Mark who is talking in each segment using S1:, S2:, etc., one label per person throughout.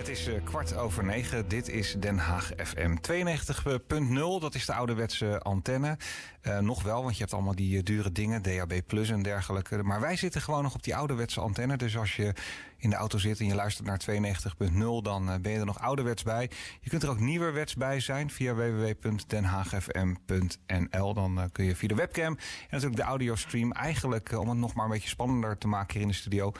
S1: Het is uh, kwart over negen. Dit is Den Haag FM 92.0. Dat is de ouderwetse antenne. Uh, nog wel, want je hebt allemaal die uh, dure dingen, DAB Plus en dergelijke. Maar wij zitten gewoon nog op die ouderwetse antenne. Dus als je in de auto zit en je luistert naar 92.0, dan ben je er nog ouderwets bij. Je kunt er ook nieuwerwets bij zijn via www.denhaagfm.nl. Dan kun je via de webcam en natuurlijk de audiostream eigenlijk, om het nog maar een beetje spannender te maken hier in de studio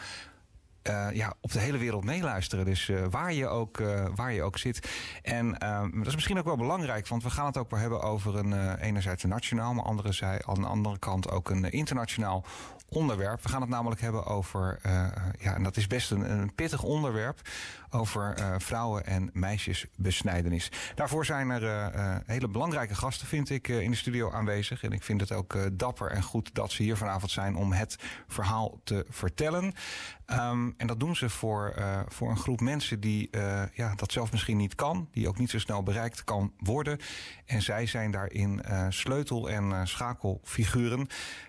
S1: uh, ja, op de hele wereld meeluisteren. Dus uh, waar, je ook, uh, waar je ook zit. En dat is misschien ook wel belangrijk, want we gaan het ook wel hebben over een enerzijds een nationaal, maar andere, aan de andere kant ook een internationaal onderwerp. We gaan het namelijk hebben over, ja, en dat is best een, een pittig onderwerp, over vrouwen- en meisjesbesnijdenis. Daarvoor zijn er hele belangrijke gasten, vind ik, in de studio aanwezig. En ik vind het ook dapper en goed dat ze hier vanavond zijn om het verhaal te vertellen. Um, en dat doen ze voor, voor een groep mensen die ja, dat zelf misschien niet kan, die ook niet zo snel bereikt kan worden. En zij zijn daarin sleutel- en schakelfiguren.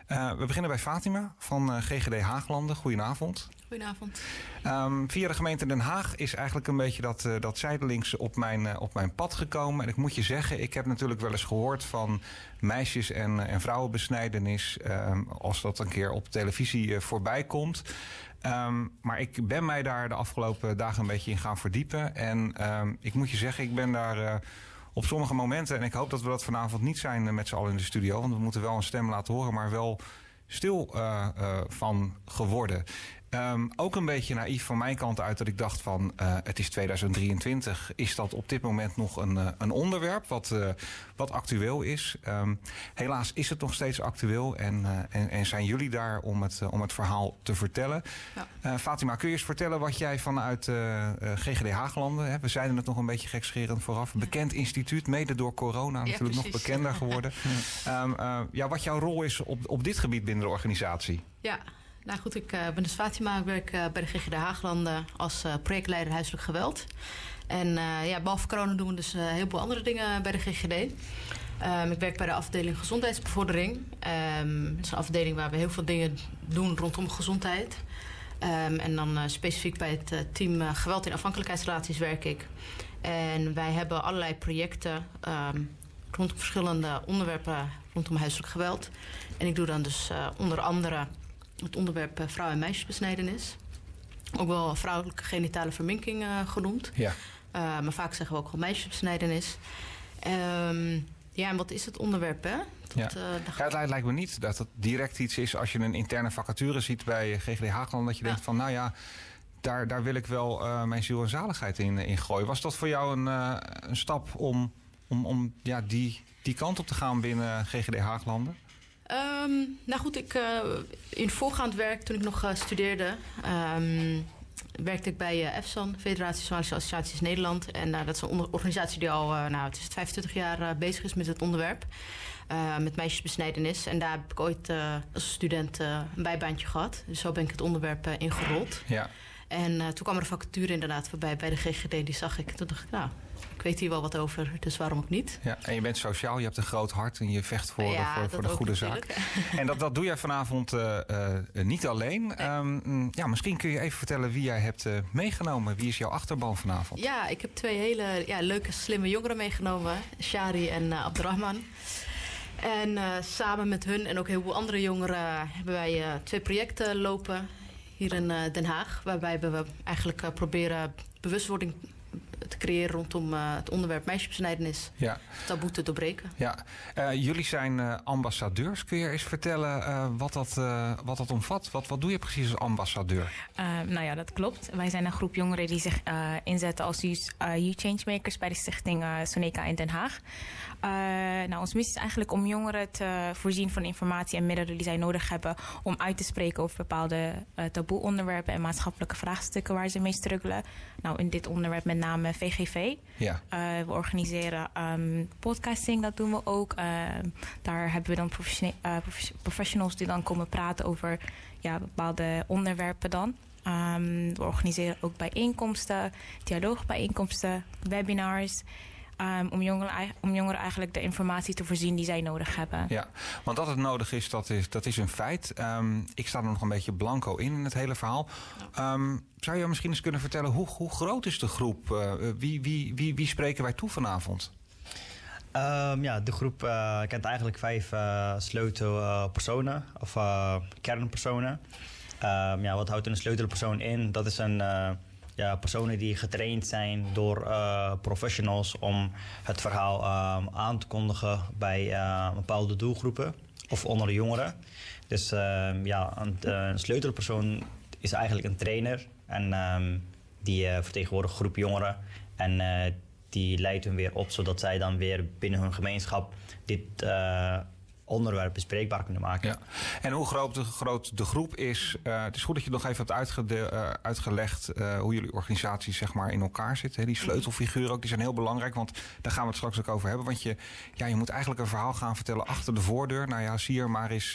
S1: we beginnen bij Fatima van GGD Haaglanden. Goedenavond.
S2: Goedenavond.
S1: Um, via de gemeente Den Haag is eigenlijk een beetje dat, uh, dat zijdelings op mijn, uh, op mijn pad gekomen. En ik moet je zeggen, ik heb natuurlijk wel eens gehoord van meisjes- en, en vrouwenbesnijdenis. Um, als dat een keer op televisie uh, voorbij komt. Um, maar ik ben mij daar de afgelopen dagen een beetje in gaan verdiepen. En ik moet je zeggen, ik ben daar op sommige momenten, en ik hoop dat we dat vanavond niet zijn met z'n allen in de studio, want we moeten wel een stem laten horen, maar wel stil van geworden. Um, ook een beetje naïef van mijn kant uit dat ik dacht van uh, het is 2023. Is dat op dit moment nog een, uh, een onderwerp wat, uh, wat actueel is? Um, helaas is het nog steeds actueel en, en, en, zijn jullie daar om het, om het verhaal te vertellen. Ja. Fatima, kun je eens vertellen wat jij vanuit GGD Haaglanden, hè, we zeiden het nog een beetje gekscherend vooraf, bekend instituut, mede door corona ja, natuurlijk precies. nog bekender geworden. um, ja, wat jouw rol is op, op dit gebied binnen de organisatie?
S2: Ja, nou goed, ik uh, ben dus Fatima. Ik werk uh, bij de GGD Haaglanden als uh, projectleider huiselijk geweld. En ja, behalve corona doen we dus een heleboel andere dingen bij de GGD. Um, ik werk bij de afdeling gezondheidsbevordering. Um, dat is een afdeling waar we heel veel dingen doen rondom gezondheid. Um, en dan specifiek bij het team geweld in afhankelijkheidsrelaties werk ik. En wij hebben allerlei projecten rondom verschillende onderwerpen rondom huiselijk geweld. En ik doe dan dus onder andere het onderwerp uh, vrouw- en meisjesbesnijdenis. Ook wel vrouwelijke genitale verminking uh, genoemd.
S1: Ja.
S2: Uh, maar vaak zeggen we ook wel meisjesbesnijdenis. Um, ja, en wat is het onderwerp, hè?
S1: Ja. ja, het lijkt me niet dat het direct iets is als je een interne vacature ziet bij GGD Haagland... dat je ja. denkt van, nou ja, daar, daar wil ik wel uh, mijn ziel en zaligheid in, in gooien. Was dat voor jou een, uh, een stap om, om, om ja, die, die kant op te gaan binnen GGD Haaglanden?
S2: Um, nou goed, ik, uh, in voorgaand werk, toen ik nog uh, studeerde, um, werkte ik bij uh, EFSAN, Federatie Somalische Associaties Nederland. En dat is een organisatie die al, nou, het is 25 jaar bezig is met het onderwerp. met meisjesbesnijdenis. En daar heb ik ooit als student een bijbaantje gehad. Dus zo ben ik het onderwerp ingerold.
S1: Ja.
S2: En toen kwam er een vacature inderdaad voorbij bij de GGD. Die zag ik. Toen dacht ik, nou, ik weet hier wel wat over, dus waarom ook niet?
S1: Ja, en je bent sociaal, je hebt een groot hart en je vecht voor, ja, voor, voor de goede natuurlijk. zaak. En dat, dat doe jij vanavond uh, uh, niet alleen. Nee. Um, ja, misschien kun je even vertellen wie jij hebt uh, meegenomen. Wie is jouw achterban vanavond?
S2: Ja, ik heb twee hele ja, leuke, slimme jongeren meegenomen. Shari en Abdurrahman. En samen met hun en ook heel veel andere jongeren hebben wij twee projecten lopen hier in Den Haag. Waarbij we eigenlijk proberen bewustwording te creëren rondom uh, het onderwerp meisjesbesnijdenis.
S1: Ja.
S2: Taboe te doorbreken.
S1: Ja. Uh, jullie zijn uh, ambassadeurs. Kun je eens vertellen wat, dat, wat dat omvat? Wat, wat doe je precies als ambassadeur?
S3: nou ja, dat klopt. Wij zijn een groep jongeren die zich inzetten als youth changemakers bij de stichting Soneca in Den Haag. Nou, onze missie is eigenlijk om jongeren te voorzien van informatie en middelen die zij nodig hebben om uit te spreken over bepaalde taboe onderwerpen en maatschappelijke vraagstukken waar ze mee struggelen. Nou, in dit onderwerp met name VGV.
S1: Ja.
S3: Uh, we organiseren um, podcasting, dat doen we ook. Uh, daar hebben we dan professionals die dan komen praten over ja, bepaalde onderwerpen dan. Um, we organiseren ook bijeenkomsten, dialoogbijeenkomsten, webinars. Ehm, om, jongeren, om jongeren eigenlijk de informatie te voorzien die zij nodig hebben.
S1: Ja, want dat het nodig is, dat is, dat is een feit. Ehm, ik sta er nog een beetje blanco in in het hele verhaal. Um, zou je misschien eens kunnen vertellen hoe, hoe groot is de groep? Uh, wie, wie, wie, wie spreken wij toe vanavond?
S4: Um, ja, de groep uh, kent eigenlijk vijf uh, sleutelpersonen of uh, kernpersonen. Um, ja, wat houdt een sleutelpersoon in? Dat is een ja, personen die getraind zijn door professionals om het verhaal um, aan te kondigen bij bepaalde doelgroepen of onder de jongeren. Dus ja, een, sleutelpersoon is eigenlijk een trainer en die vertegenwoordigt groep jongeren. En die leidt hun weer op, zodat zij dan weer binnen hun gemeenschap dit onderwerp bespreekbaar kunnen maken.
S1: En hoe groot de, groot de groep is, uh, het is goed dat je nog even hebt uh, uitgelegd hoe jullie organisatie zeg maar in elkaar zit. Hè? Die sleutelfiguren ook, die zijn heel belangrijk, want daar gaan we het straks ook over hebben. Want je, ja, je moet eigenlijk een verhaal gaan vertellen achter de voordeur. Nou ja, zie er maar eens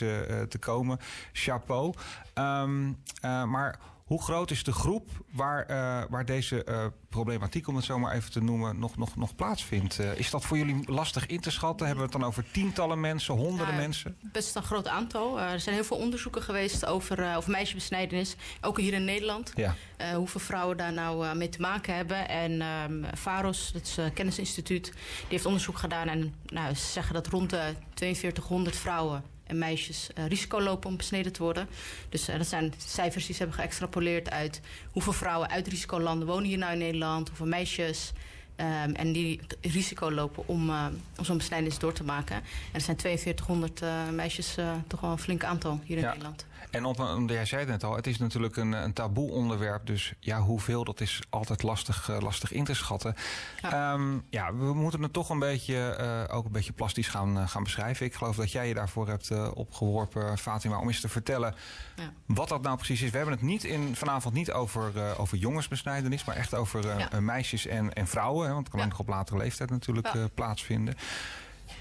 S1: te komen. Chapeau. Um, maar hoe groot is de groep waar, uh, waar deze uh, problematiek, om het zo maar even te noemen, nog, nog, nog plaatsvindt? Uh, is dat voor jullie lastig in te schatten? Hebben we het dan over tientallen mensen, honderden mensen?
S2: Best een groot aantal. er zijn heel veel onderzoeken geweest over, over meisjesbesnijdenis, ook hier in Nederland. Ja. hoeveel vrouwen daar nou mee te maken hebben. En um, VAROS, dat is het Kennisinstituut, die heeft onderzoek gedaan. En nou, ze zeggen dat rond de 4200 vrouwen en meisjes uh, risico lopen om besneden te worden. Dus uh, dat zijn cijfers die ze hebben geëxtrapoleerd uit hoeveel vrouwen uit risicolanden wonen hier nou in Nederland, hoeveel meisjes. Um, en die risico lopen om, uh, om zo'n besnijdenis door te maken. En er zijn 4200 meisjes, toch wel een flink aantal hier in ja. Nederland.
S1: En op, jij zei het net al, het is natuurlijk een, een taboe onderwerp. Dus ja, hoeveel, dat is altijd lastig, uh, lastig in te schatten. Ja. Um, ja, we moeten het toch een beetje, uh, ook een beetje plastisch gaan, uh, gaan beschrijven. Ik geloof dat jij je daarvoor hebt opgeworpen, Fatima, om eens te vertellen ja. wat dat nou precies is. We hebben het niet in, vanavond niet over, over jongensbesnijdenis, maar echt over ja. meisjes en, en vrouwen. Hè, want het kan ook nog op latere leeftijd natuurlijk plaatsvinden.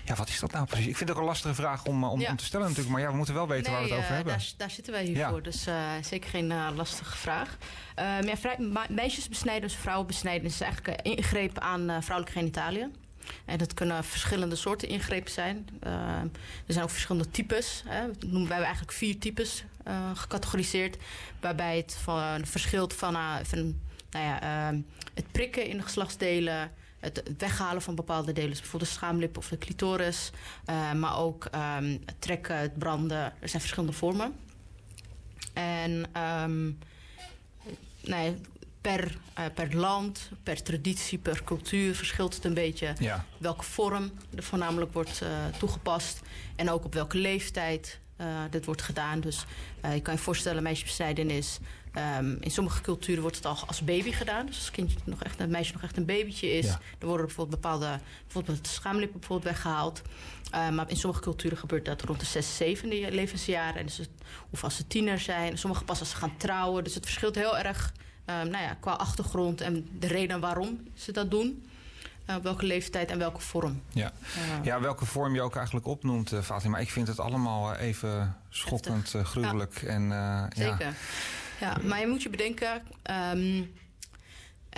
S1: Ja, wat is dat nou precies? Ik vind het ook een lastige vraag om, eh, om, om te stellen natuurlijk. Maar ja, we moeten wel weten waar we het over uh, hebben.
S2: Daar, daar, zitten wij hier voor. Dus uh, zeker geen uh, lastige vraag. Um, ja, vrij, meisjesbesnijdenis, vrouwenbesnijdenis is eigenlijk een ingreep aan vrouwelijke genitaliën. En dat kunnen verschillende soorten ingrepen zijn. Uh, er zijn ook verschillende types. Hè. Dat noemen wij eigenlijk vier types uh, gecategoriseerd. Waarbij het van, verschilt van, uh, van nou ja, het prikken in de geslachtsdelen het weghalen van bepaalde delen, dus bijvoorbeeld de schaamlip of de clitoris, uh, maar ook um, het trekken, het branden. Er zijn verschillende vormen. En um, nee, per, uh, per land, per traditie, per cultuur verschilt het een beetje ja. welke vorm er voornamelijk wordt uh, toegepast en ook op welke leeftijd dit wordt gedaan. Dus je kan je voorstellen, meisjesbesnijdenis Um, in sommige culturen wordt het al als baby gedaan. Dus als kindje nog echt, een meisje nog echt een babytje is, ja. dan worden bijvoorbeeld bepaalde bijvoorbeeld schaamlippen bijvoorbeeld weggehaald. Uh, maar in sommige culturen gebeurt dat rond de 6, 7 levensjaren. En dus het, of als ze tiener zijn. Sommige pas als ze gaan trouwen. Dus het verschilt heel erg um, nou ja, qua achtergrond en de reden waarom ze dat doen. Uh, welke leeftijd en welke vorm.
S1: Ja. Uh, ja, welke vorm je ook eigenlijk opnoemt, uh, Fatima. Ik vind het allemaal even schokkend, gruwelijk. Ja. En,
S2: Zeker. Ja. Ja, maar je moet je bedenken... Um,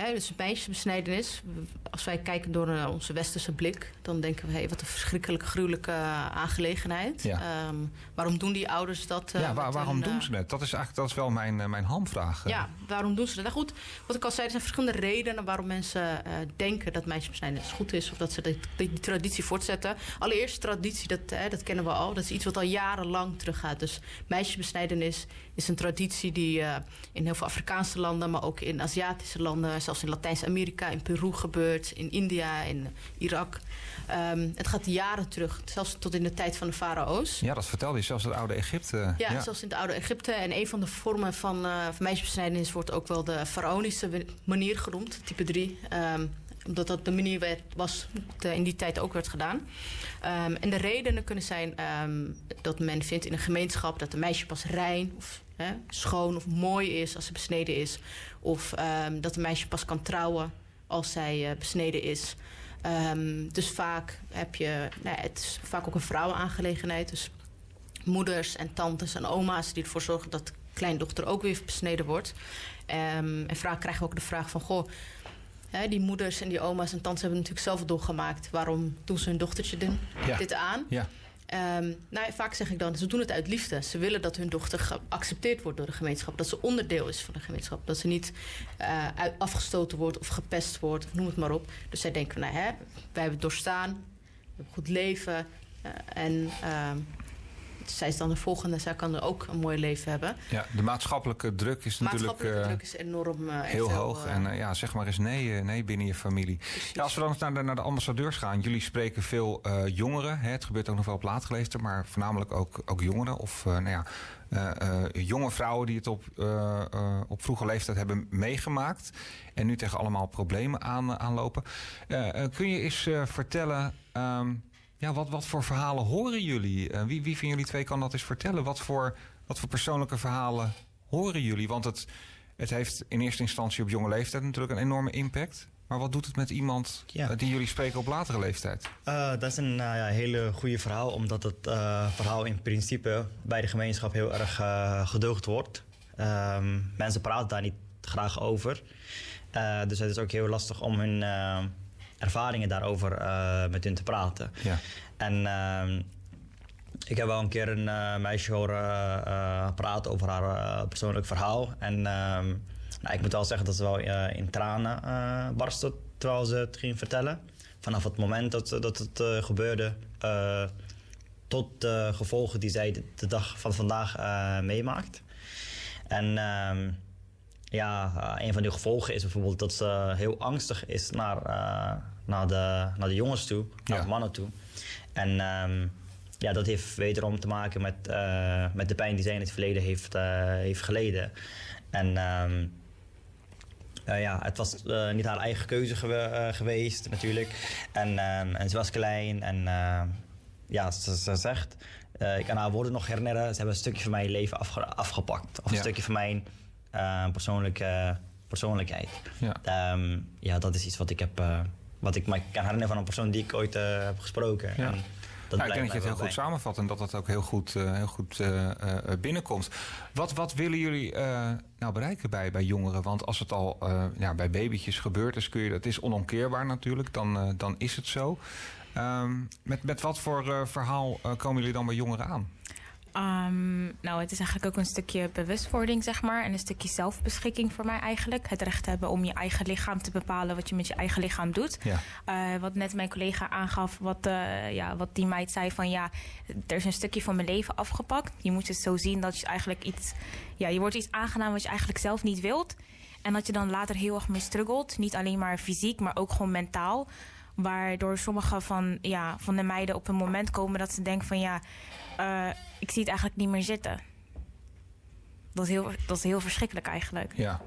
S2: hè, dus meisjesbesnijdenis. Als wij kijken door uh, onze westerse blik... dan denken we, hey, wat een verschrikkelijke, gruwelijke uh, aangelegenheid. Ja. Um, waarom doen die ouders dat?
S1: Uh, ja, waar, waarom doen ze het? Dat is eigenlijk dat is wel mijn, mijn hamvraag.
S2: Ja, waarom doen ze dat? Nou goed, wat ik al zei, er zijn verschillende redenen... waarom mensen denken dat meisjesbesnijdenis goed is... of dat ze die, die, die traditie voortzetten. Allereerst traditie, dat, dat kennen we al. Dat is iets wat al jarenlang teruggaat. Dus meisjesbesnijdenis is een traditie die in heel veel Afrikaanse landen... maar ook in Aziatische landen zelfs in Latijns-Amerika, in Peru gebeurt, in India, in Irak. Um, het gaat jaren terug, zelfs tot in de tijd van de farao's.
S1: Ja, dat vertelde je, zelfs in het oude Egypte.
S2: Ja, ja, zelfs in het oude Egypte. En een van de vormen van, uh, van meisjesbesnijdenis wordt ook wel de faraonische manier genoemd, type 3. Um, ehm, omdat dat de manier werd, was de, in die tijd ook werd gedaan. Um, en de redenen kunnen zijn dat men vindt in een gemeenschap dat een meisje pas rein of hè, schoon of mooi is als ze besneden is. Of dat een meisje pas kan trouwen als zij uh, besneden is. Um, dus vaak heb je, nou, het is vaak ook een vrouwenaangelegenheid. Dus moeders en tantes en oma's die ervoor zorgen dat kleindochter ook weer besneden wordt. Um, en vaak krijgen we ook de vraag van, goh, Hè, die moeders en die oma's en tantes hebben natuurlijk zelf doorgemaakt. Waarom doen ze hun dochtertje din-
S1: Ja.
S2: dit aan?
S1: Ja.
S2: Ehm, nou, vaak zeg ik dan, ze doen het uit liefde. Ze willen dat hun dochter geaccepteerd wordt door de gemeenschap. Dat ze onderdeel is van de gemeenschap. Dat ze niet eh, afgestoten wordt of gepest wordt, noem het maar op. Dus zij denken, nou, hè, wij hebben het doorstaan. We hebben goed leven. eh, en ehm, zij is dan de volgende. Zij kan er ook een mooi leven hebben.
S1: Ja, de maatschappelijke druk is natuurlijk
S2: Maatschappelijke
S1: eh,
S2: druk is enorm eh,
S1: heel hoog.
S2: eh,
S1: en ja, zeg maar eens nee, nee binnen je familie. Ja, als we dan naar de, naar de ambassadeurs gaan. Jullie spreken veel jongeren. Hè? Het gebeurt ook nog wel op laatgeleefden, maar voornamelijk ook, ook jongeren. Of nou ja, jonge vrouwen die het op, eh, op vroege leeftijd hebben meegemaakt. En nu tegen allemaal problemen aan, aanlopen. Kun je eens vertellen... ehm, ja, wat, wat voor verhalen horen jullie? Eh, wie, wie van jullie twee kan dat eens vertellen? Wat voor, wat voor persoonlijke verhalen horen jullie? Want het, het heeft in eerste instantie op jonge leeftijd natuurlijk een enorme impact. Maar wat doet het met iemand
S4: Ja.
S1: die jullie spreken op latere leeftijd?
S4: Eh, dat is een eh, hele goede verhaal, omdat het verhaal in principe bij de gemeenschap heel erg gedoogd wordt. Ehm, mensen praten daar niet graag over. Dus het is ook heel lastig om hun ervaringen daarover eh, met hun te praten.
S1: Ja.
S4: En ehm, ik heb wel een keer een eh, meisje horen eh, praten over haar persoonlijk verhaal. En ehm, nou, ik moet wel zeggen dat ze wel in tranen barstte terwijl ze het ging vertellen. Vanaf het moment dat, dat het gebeurde tot de gevolgen die zij de, de dag van vandaag meemaakt. En ehm, ja, eh, een van die gevolgen is bijvoorbeeld dat ze heel angstig is naar, eh, naar, de, naar de jongens toe, naar
S1: Ja.
S4: de mannen toe. En ehm, ja, dat heeft wederom te maken met, eh, met de pijn die zij in het verleden heeft, heeft geleden. En ehm, eh, ja, het was niet haar eigen keuze gewe- geweest natuurlijk. En, ehm, en ze was klein en ja, ze, ze zegt... ik kan haar woorden nog herinneren. Ze hebben een stukje van mijn leven afge- afgepakt. Of
S1: Ja.
S4: een stukje van mijn eh, persoonlijke persoonlijkheid.
S1: Ja.
S4: Ehm, ja, dat is iets wat ik heb... eh, wat ik me kan herinneren van een persoon die ik ooit eh, heb gesproken.
S1: Ja.
S4: En dat
S1: Nou, ik denk dat je het heel goed samenvat en dat dat ook heel goed, heel goed binnenkomt. Wat, wat willen jullie nou bereiken bij, bij jongeren? Want als het al ja, bij babytjes gebeurt, is kun je, dat is onomkeerbaar natuurlijk, dan, dan is het zo. Ehm, met, met wat voor verhaal komen jullie dan bij jongeren aan?
S3: Ehm, nou, het is eigenlijk ook een stukje bewustwording, zeg maar. En een stukje zelfbeschikking voor mij eigenlijk. Het recht hebben om je eigen lichaam te bepalen wat je met je eigen lichaam doet.
S1: Ja.
S3: Eh, wat net mijn collega aangaf, wat, eh, ja, wat die meid zei van ja, er is een stukje van mijn leven afgepakt. Je moet het zo zien dat je eigenlijk iets, ja, je wordt iets aangedaan wat je eigenlijk zelf niet wilt. En dat je dan later heel erg mee struggelt. Niet alleen maar fysiek, maar ook gewoon mentaal. Waardoor sommige van, ja, van de meiden op een moment komen dat ze denken van ja, eh, ik zie het eigenlijk niet meer zitten. Dat is heel, dat is heel verschrikkelijk eigenlijk.
S1: Ja,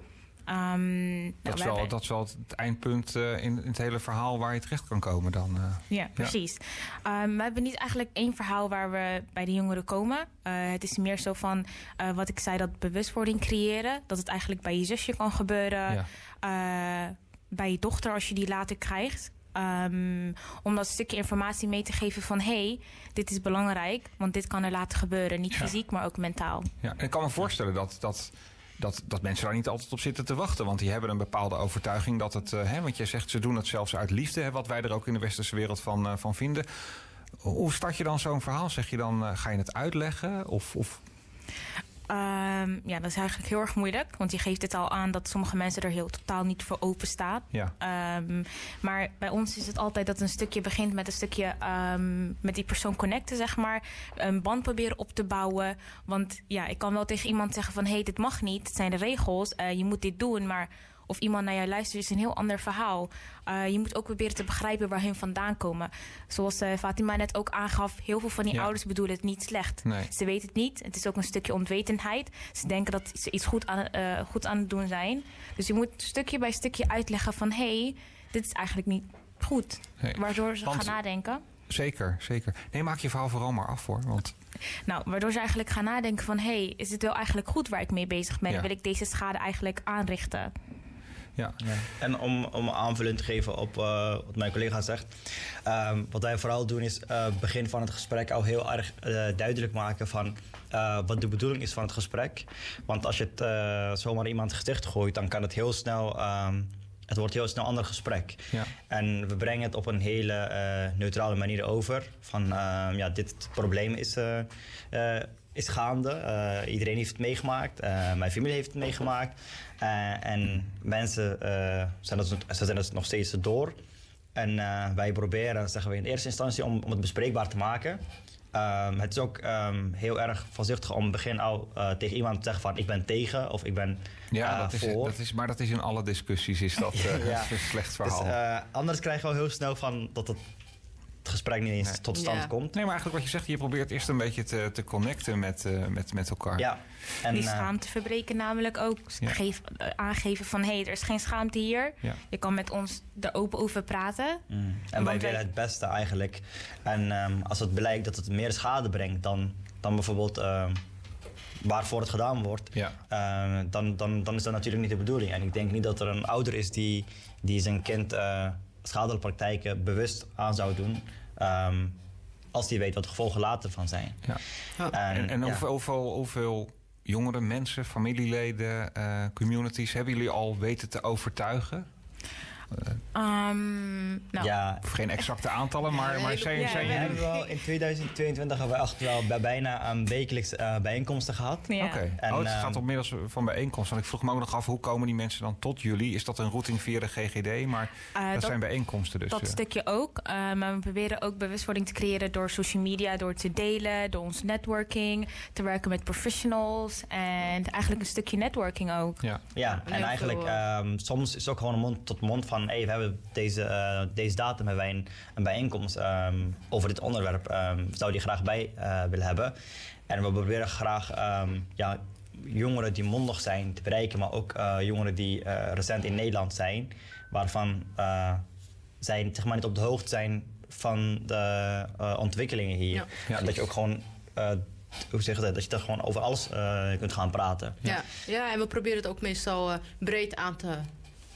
S3: Ehm, nou,
S1: dat, is
S3: we
S1: wel,
S3: hebben-
S1: dat is wel het eindpunt eh, in, in het hele verhaal waar je terecht kan komen dan. eh.
S3: Ja, precies. Ehm, we hebben niet eigenlijk één verhaal waar we bij de jongeren komen. Het is meer zo van wat ik zei, dat bewustwording creëren. Dat het eigenlijk bij je zusje kan gebeuren.
S1: Ja.
S3: Bij je dochter als je die later krijgt. Ehm, om dat stukje informatie mee te geven van... hé, hey, dit is belangrijk, want dit kan er later gebeuren. Niet
S1: Ja.
S3: fysiek, maar ook mentaal.
S1: Ja, en ik kan me voorstellen dat, dat, dat, dat mensen daar niet altijd op zitten te wachten. Want die hebben een bepaalde overtuiging dat het... eh, hè, want jij zegt, ze doen het zelfs uit liefde. Hè, wat wij er ook in de westerse wereld van, eh, van vinden. Hoe start je dan zo'n verhaal? Zeg je dan, eh, ga je het uitleggen? Of, of
S3: Ehm, ja, dat is eigenlijk heel erg moeilijk. Want je geeft het al aan dat sommige mensen er heel totaal niet voor openstaan.
S1: ja,
S3: Ehm, maar bij ons is het altijd dat een stukje begint met een stukje ehm, met die persoon connecten, zeg maar. Een band proberen op te bouwen. Want ja, ik kan wel tegen iemand zeggen van hé, hey, dit mag niet. Het zijn de regels. eh, je moet dit doen. Maar of iemand naar jou luistert is een heel ander verhaal. Eh, je moet ook proberen te begrijpen waar hun vandaan komen. Zoals eh, Fatima net ook aangaf, heel veel van die
S1: Ja.
S3: ouders bedoelen het niet slecht.
S1: nee.
S3: Ze weten het niet. Het is ook een stukje onwetendheid. Ze denken dat ze iets goed aan, eh, goed aan het doen zijn. Dus je moet stukje bij stukje uitleggen van... hé, hey, dit is eigenlijk niet goed.
S1: Nee.
S3: Waardoor ze
S1: Want-
S3: gaan nadenken.
S1: Zeker, zeker. Nee, maak je verhaal vooral maar af hoor. Want
S3: Nou, waardoor ze eigenlijk gaan nadenken van... hé, hey, is het wel eigenlijk goed waar ik mee bezig ben?
S1: Ja.
S3: Wil ik deze schade eigenlijk aanrichten?
S1: Ja,
S4: Ja. En om, om aanvulling te geven op eh, wat mijn collega zegt. ehm, wat wij vooral doen is eh begin van het gesprek al heel erg eh, duidelijk maken van eh, wat de bedoeling is van het gesprek. Want als je het eh, zomaar iemand gezicht gooit, dan kan het heel snel ehm, het wordt heel snel een ander gesprek.
S1: Ja.
S4: En we brengen het op een hele eh, neutrale manier over. Van ehm, ja, dit probleem is, eh, eh, is gaande. Eh, iedereen heeft het meegemaakt. Eh, mijn familie heeft het meegemaakt. Eh, en mensen zijn het, ze zijn nog steeds door. En wij proberen, zeggen we in eerste instantie, om, om het bespreekbaar te maken. Ehm, het is ook ehm, heel erg voorzichtig om begin al tegen iemand te zeggen van ik ben tegen of ik ben
S1: Ja, dat is,
S4: voor.
S1: dat is, maar dat is in alle discussies is dat,
S4: Ja.
S1: een slecht
S4: Dus,
S1: verhaal.
S4: anders krijgen we heel snel van dat het, het gesprek niet eens
S1: Nee.
S4: tot stand
S2: Ja.
S4: komt.
S1: nee, maar eigenlijk wat je zegt, je probeert eerst een beetje te, te connecten met, eh, met, met elkaar.
S4: Ja. En,
S3: die
S4: eh,
S3: schaamte verbreken namelijk ook.
S1: Ja.
S3: Geef, eh, aangeven van hé, hey, er is geen schaamte hier.
S1: Ja.
S3: Je kan met ons er open over praten.
S4: mm, en wij
S3: wij-
S4: willen het beste eigenlijk. En ehm, als het blijkt dat het meer schade brengt dan, dan bijvoorbeeld ehm, waarvoor het gedaan wordt,
S1: Ja.
S4: ehm, dan, dan, dan is dat natuurlijk niet de bedoeling. En ik denk niet dat er een ouder is die, die zijn kind eh schadelijke praktijken bewust aan zou doen. ehm, als die weet wat de gevolgen later van zijn.
S1: Ja. En, en
S4: ja.
S1: hoeveel, hoeveel, hoeveel jongere mensen, familieleden, eh, communities hebben jullie al weten te overtuigen?
S3: Ehm, nou,
S4: ja,
S1: geen exacte aantallen, maar, maar zijn,
S3: Ja,
S1: zijn
S4: We
S3: ja.
S1: jullie...
S4: hebben wel, in 2022 hebben we echt wel bij bijna een wekelijks eh, bijeenkomsten gehad.
S3: ja.
S1: Oké,
S4: En,
S1: oh, het
S4: ehm,
S1: gaat inmiddels van bijeenkomst. Want ik vroeg me ook nog af, hoe komen die mensen dan tot jullie? Is dat een routing via de GGD? Maar
S3: Eh,
S1: dat,
S3: dat-
S1: zijn bijeenkomsten dus.
S3: Dat stukje ook. Eh, maar we proberen ook bewustwording te creëren door social media, door te delen, door ons networking, te werken met professionals en eigenlijk een stukje networking ook.
S1: Ja.
S4: Ja,
S2: En
S4: eigenlijk ehm, soms is het ook gewoon een mond tot mond van... Hey, we hebben deze, eh, deze datum hebben wij een, een bijeenkomst ehm, over dit onderwerp. ehm, zou die graag bij eh, willen hebben. En we proberen graag ehm, ja, jongeren die mondig zijn te bereiken... maar ook eh, jongeren die eh, recent in Nederland zijn... waarvan eh, zij zeg maar, niet op de hoogte zijn van de eh, ontwikkelingen hier.
S2: Ja.
S1: Ja.
S4: En dat je ook gewoon... eh, hoe zeg je dat? Dat je daar gewoon over alles eh, kunt gaan praten.
S2: Ja. Ja. en we proberen het ook meestal breed aan te,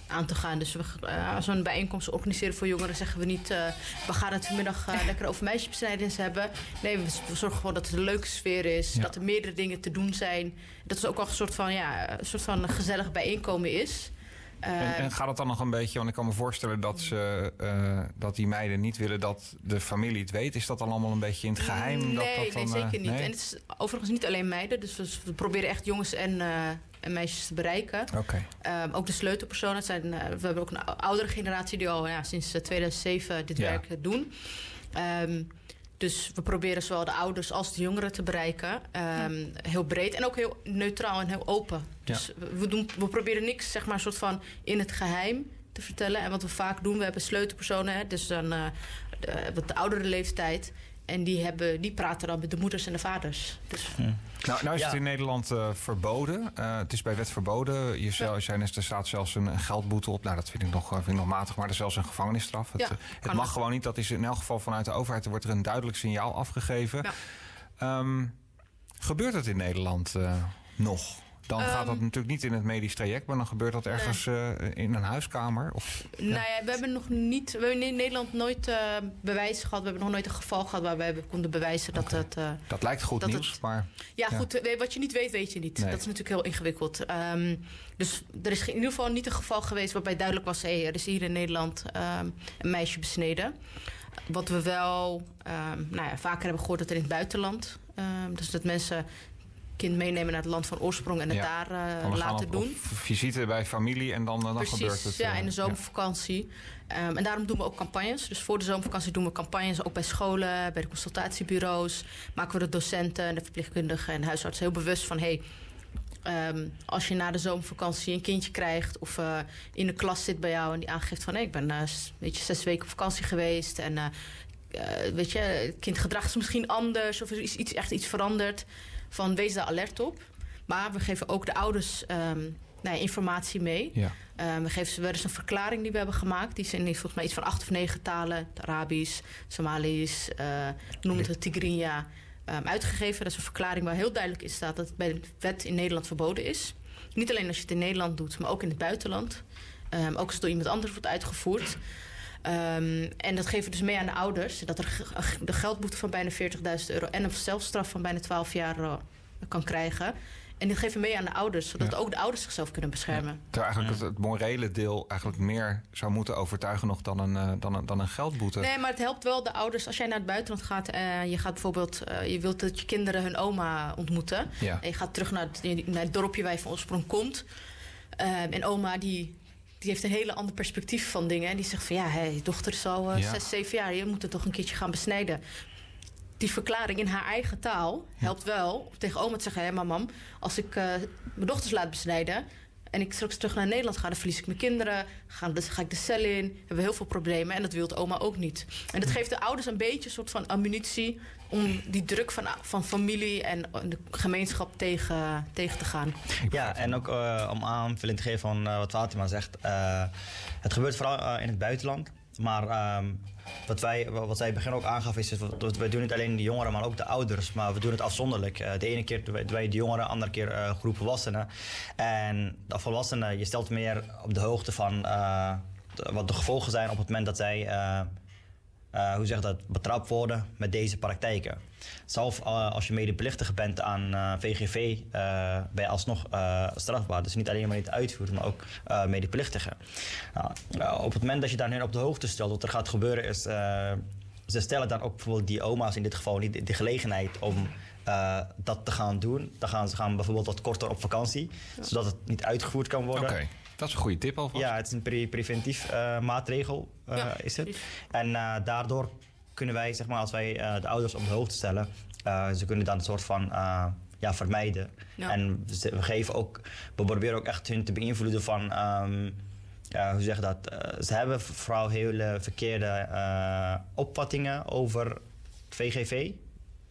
S2: aan te gaan. Dus we, eh, als we een bijeenkomst organiseren voor jongeren, zeggen we niet... eh, we gaan het vanmiddag eh, lekker over meisjesbesnijdenis hebben. Nee, we, we zorgen gewoon dat het een leuke sfeer is.
S1: Ja.
S2: Dat er meerdere dingen te doen zijn. Dat het ook wel een soort van, ja, een soort van gezellig bijeenkomen is.
S1: En,
S2: Eh,
S1: en gaat het dan nog een beetje, want ik kan me voorstellen dat, ze, eh, dat die meiden niet willen dat de familie het weet. Is dat dan allemaal een beetje in het geheim?
S2: Nee,
S1: dat, dat dan,
S2: nee
S1: eh,
S2: zeker niet.
S1: nee?
S2: En het is overigens niet alleen meiden. Dus we, we proberen echt jongens en, eh, en meisjes te bereiken.
S1: Oké,
S2: Ehm, ook de sleutelpersonen. Zijn, eh, we hebben ook een ou- oudere generatie die al ja, sinds eh, 2007 dit
S1: Ja.
S2: werk eh, doen. Ehm, dus we proberen zowel de ouders als de jongeren te bereiken. Ehm, Heel breed en ook heel neutraal en heel open. Dus we, we doen, we proberen niks zeg maar, een soort van in het geheim te vertellen. En wat we vaak doen, we hebben sleutelpersonen. Hè, dus dan de, wat de oudere leeftijd. En die, hebben, die praten dan met de moeders en de vaders. Dus
S1: Nou, nou is
S4: Ja.
S1: het in Nederland eh, verboden. Eh, het is bij wet verboden. Je zou, zijn, er staat zelfs een, een geldboete op. Nou, dat vind ik, nog, vind ik nog matig, maar er is zelfs een gevangenisstraf. Het,
S2: Ja,
S1: eh, het mag gewoon niet. Dat is in elk geval vanuit de overheid. Er wordt er een duidelijk signaal afgegeven.
S2: Ja.
S1: Ehm, gebeurt het in Nederland eh, nog? Dan gaat dat
S2: Ehm,
S1: natuurlijk niet in het medisch traject, maar dan gebeurt dat ergens eh, in een huiskamer. Of,
S2: Nou ja, we hebben nog niet. We hebben in Nederland nooit eh, bewijs gehad. We hebben nog nooit een geval gehad waarbij we konden bewijzen dat het. eh,
S1: dat lijkt goed
S2: Dat
S1: nieuws,
S2: het-
S1: maar
S2: ja,
S1: Ja.
S2: goed. Wat je niet weet, weet je niet.
S1: Nee.
S2: Dat is natuurlijk heel ingewikkeld. Ehm, dus er is in ieder geval niet een geval geweest waarbij duidelijk was: hé, er is hier in Nederland ehm, een meisje besneden. Wat we wel nou ja, vaker hebben gehoord dat er in het buitenland. ehm, dus dat mensen kind meenemen naar het land van oorsprong en het
S1: Ja.
S2: daar eh, laten
S1: op,
S2: doen.
S1: op visite bij familie en dan, dan gebeurt het.
S2: ja,
S1: eh,
S2: in de zomervakantie. Ehm, en daarom doen we ook campagnes. Dus voor de zomervakantie doen we campagnes ook bij scholen, bij de consultatiebureaus. Maken we de docenten en de verpleegkundigen en huisartsen heel bewust van... Hey, ehm, als je na de zomervakantie een kindje krijgt of in de klas zit bij jou en die aangeeft van... Hey, ik ben s- weet je, zes weken op vakantie geweest en... eh, weet je, het kind zich misschien anders of er is iets, echt iets veranderd. Van wees daar alert op. Maar we geven ook de ouders ehm, nou ja, informatie mee.
S1: Ja.
S2: Ehm, we geven ze wel eens een verklaring die we hebben gemaakt. Die zijn in volgens mij iets van acht of negen talen. Arabisch, Somalisch, eh noem het Tigrinya. ehm, uitgegeven. Dat is een verklaring waar heel duidelijk in staat dat het bij de wet in Nederland verboden is. Niet alleen als je het in Nederland doet, maar ook in het buitenland. Ook als het door iemand anders wordt uitgevoerd. Ehm, en dat geven we dus mee aan de ouders. Dat er de geldboete van bijna 40.000 euro en een zelfstraf van bijna 12 jaar eh, kan krijgen. En dit geven mee aan de ouders, zodat
S1: Ja.
S2: ook de ouders zichzelf kunnen beschermen.
S1: Terwijl eigenlijk het, het morele deel eigenlijk meer zou moeten overtuigen nog dan een, eh, dan een, dan een geldboete.
S2: Nee, maar het helpt wel de ouders als jij naar het buitenland gaat. en je gaat bijvoorbeeld, eh, je wilt dat je kinderen hun oma ontmoeten.
S1: Ja.
S2: En je gaat terug naar het, naar het dorpje waar je van oorsprong komt. Ehm, en oma die, die heeft een hele ander perspectief van dingen. En die zegt van ja, hé, je dochter is al eh,
S1: Ja.
S2: zes, zeven jaar. Je moet het toch een keertje gaan besnijden. Die verklaring in haar eigen taal helpt wel om tegen oma te zeggen... hé, maar mam, als ik eh, mijn dochters laat besnijden... en ik straks terug naar Nederland ga, dan verlies ik mijn kinderen. Ga, dus ga ik de cel in. Hebben we heel veel problemen. En dat wil oma ook niet. En dat geeft de ouders een beetje een soort van ammunitie... om die druk van, van familie en de gemeenschap tegen, tegen te gaan.
S4: Ja, en ook eh, om aanvulling te geven van eh, wat Fatima zegt. eh, het gebeurt vooral in het buitenland. Maar ehm, wat, wij, wat zij begin ook aangaf is... dat wij doen niet alleen de jongeren, maar ook de ouders. Maar we doen het afzonderlijk. De ene keer doen wij- de jongeren, de andere keer eh groep volwassenen. En de volwassenen, je stelt meer op de hoogte van... wat de gevolgen zijn op het moment dat zij... eh, hoe zeg dat, betrapt worden met deze praktijken. Zelf eh, als je medeplichtige bent aan VGV, eh, ben je alsnog strafbaar. Dus niet alleen maar niet uitvoeren, maar ook medeplichtige. Nou, op het moment dat je daar nu op de hoogte stelt, wat er gaat gebeuren is... ze stellen dan ook bijvoorbeeld die oma's in dit geval niet de, gelegenheid om dat te gaan doen. Dan gaan ze gaan bijvoorbeeld wat korter op vakantie, zodat het niet uitgevoerd kan worden.
S1: Dat is een goede tip alvast.
S4: Ja, het is een pre- preventief eh, maatregel, eh,
S2: Ja,
S4: is het. En eh, daardoor kunnen wij, zeg maar, als wij eh, de ouders op de hoogte stellen, eh, ze kunnen dan een soort van eh, ja, vermijden.
S2: Ja.
S4: En we, geven ook, we proberen ook echt hun te beïnvloeden van, ehm, ja, hoe zeg je dat? Ze hebben vooral hele verkeerde eh, opvattingen over het VGV,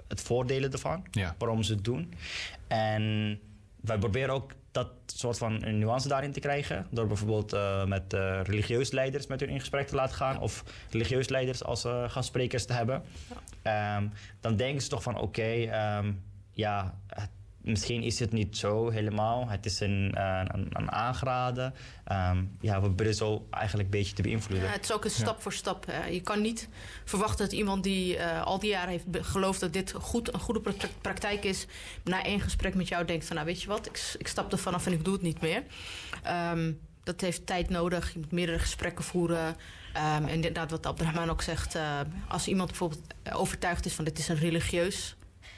S4: het voordelen ervan,
S1: Ja.
S4: waarom ze het doen. En wij proberen ook dat soort van een nuance daarin te krijgen. Door bijvoorbeeld eh, met eh religieus leiders met hun in gesprek te laten gaan. Of religieus leiders als eh, gastsprekers te hebben. Ehm, dan denken ze toch van oké, ehm, ja, misschien is het niet zo helemaal. Het is een, eh, een, een aangeraden. Ehm, ja, we proberen zo eigenlijk een beetje te beïnvloeden.
S2: Ja, het is ook een stap voor stap. hè. Je kan niet verwachten dat iemand die eh, al die jaren heeft geloofd dat dit goed, een goede pra- praktijk is, na één gesprek met jou denkt van nou weet je wat, ik, ik stap er vanaf en ik doe het niet meer. Ehm, dat heeft tijd nodig. Je moet meerdere gesprekken voeren. Ehm, en inderdaad, wat Abdrahman ook zegt, eh, als iemand bijvoorbeeld overtuigd is van dit is een religieus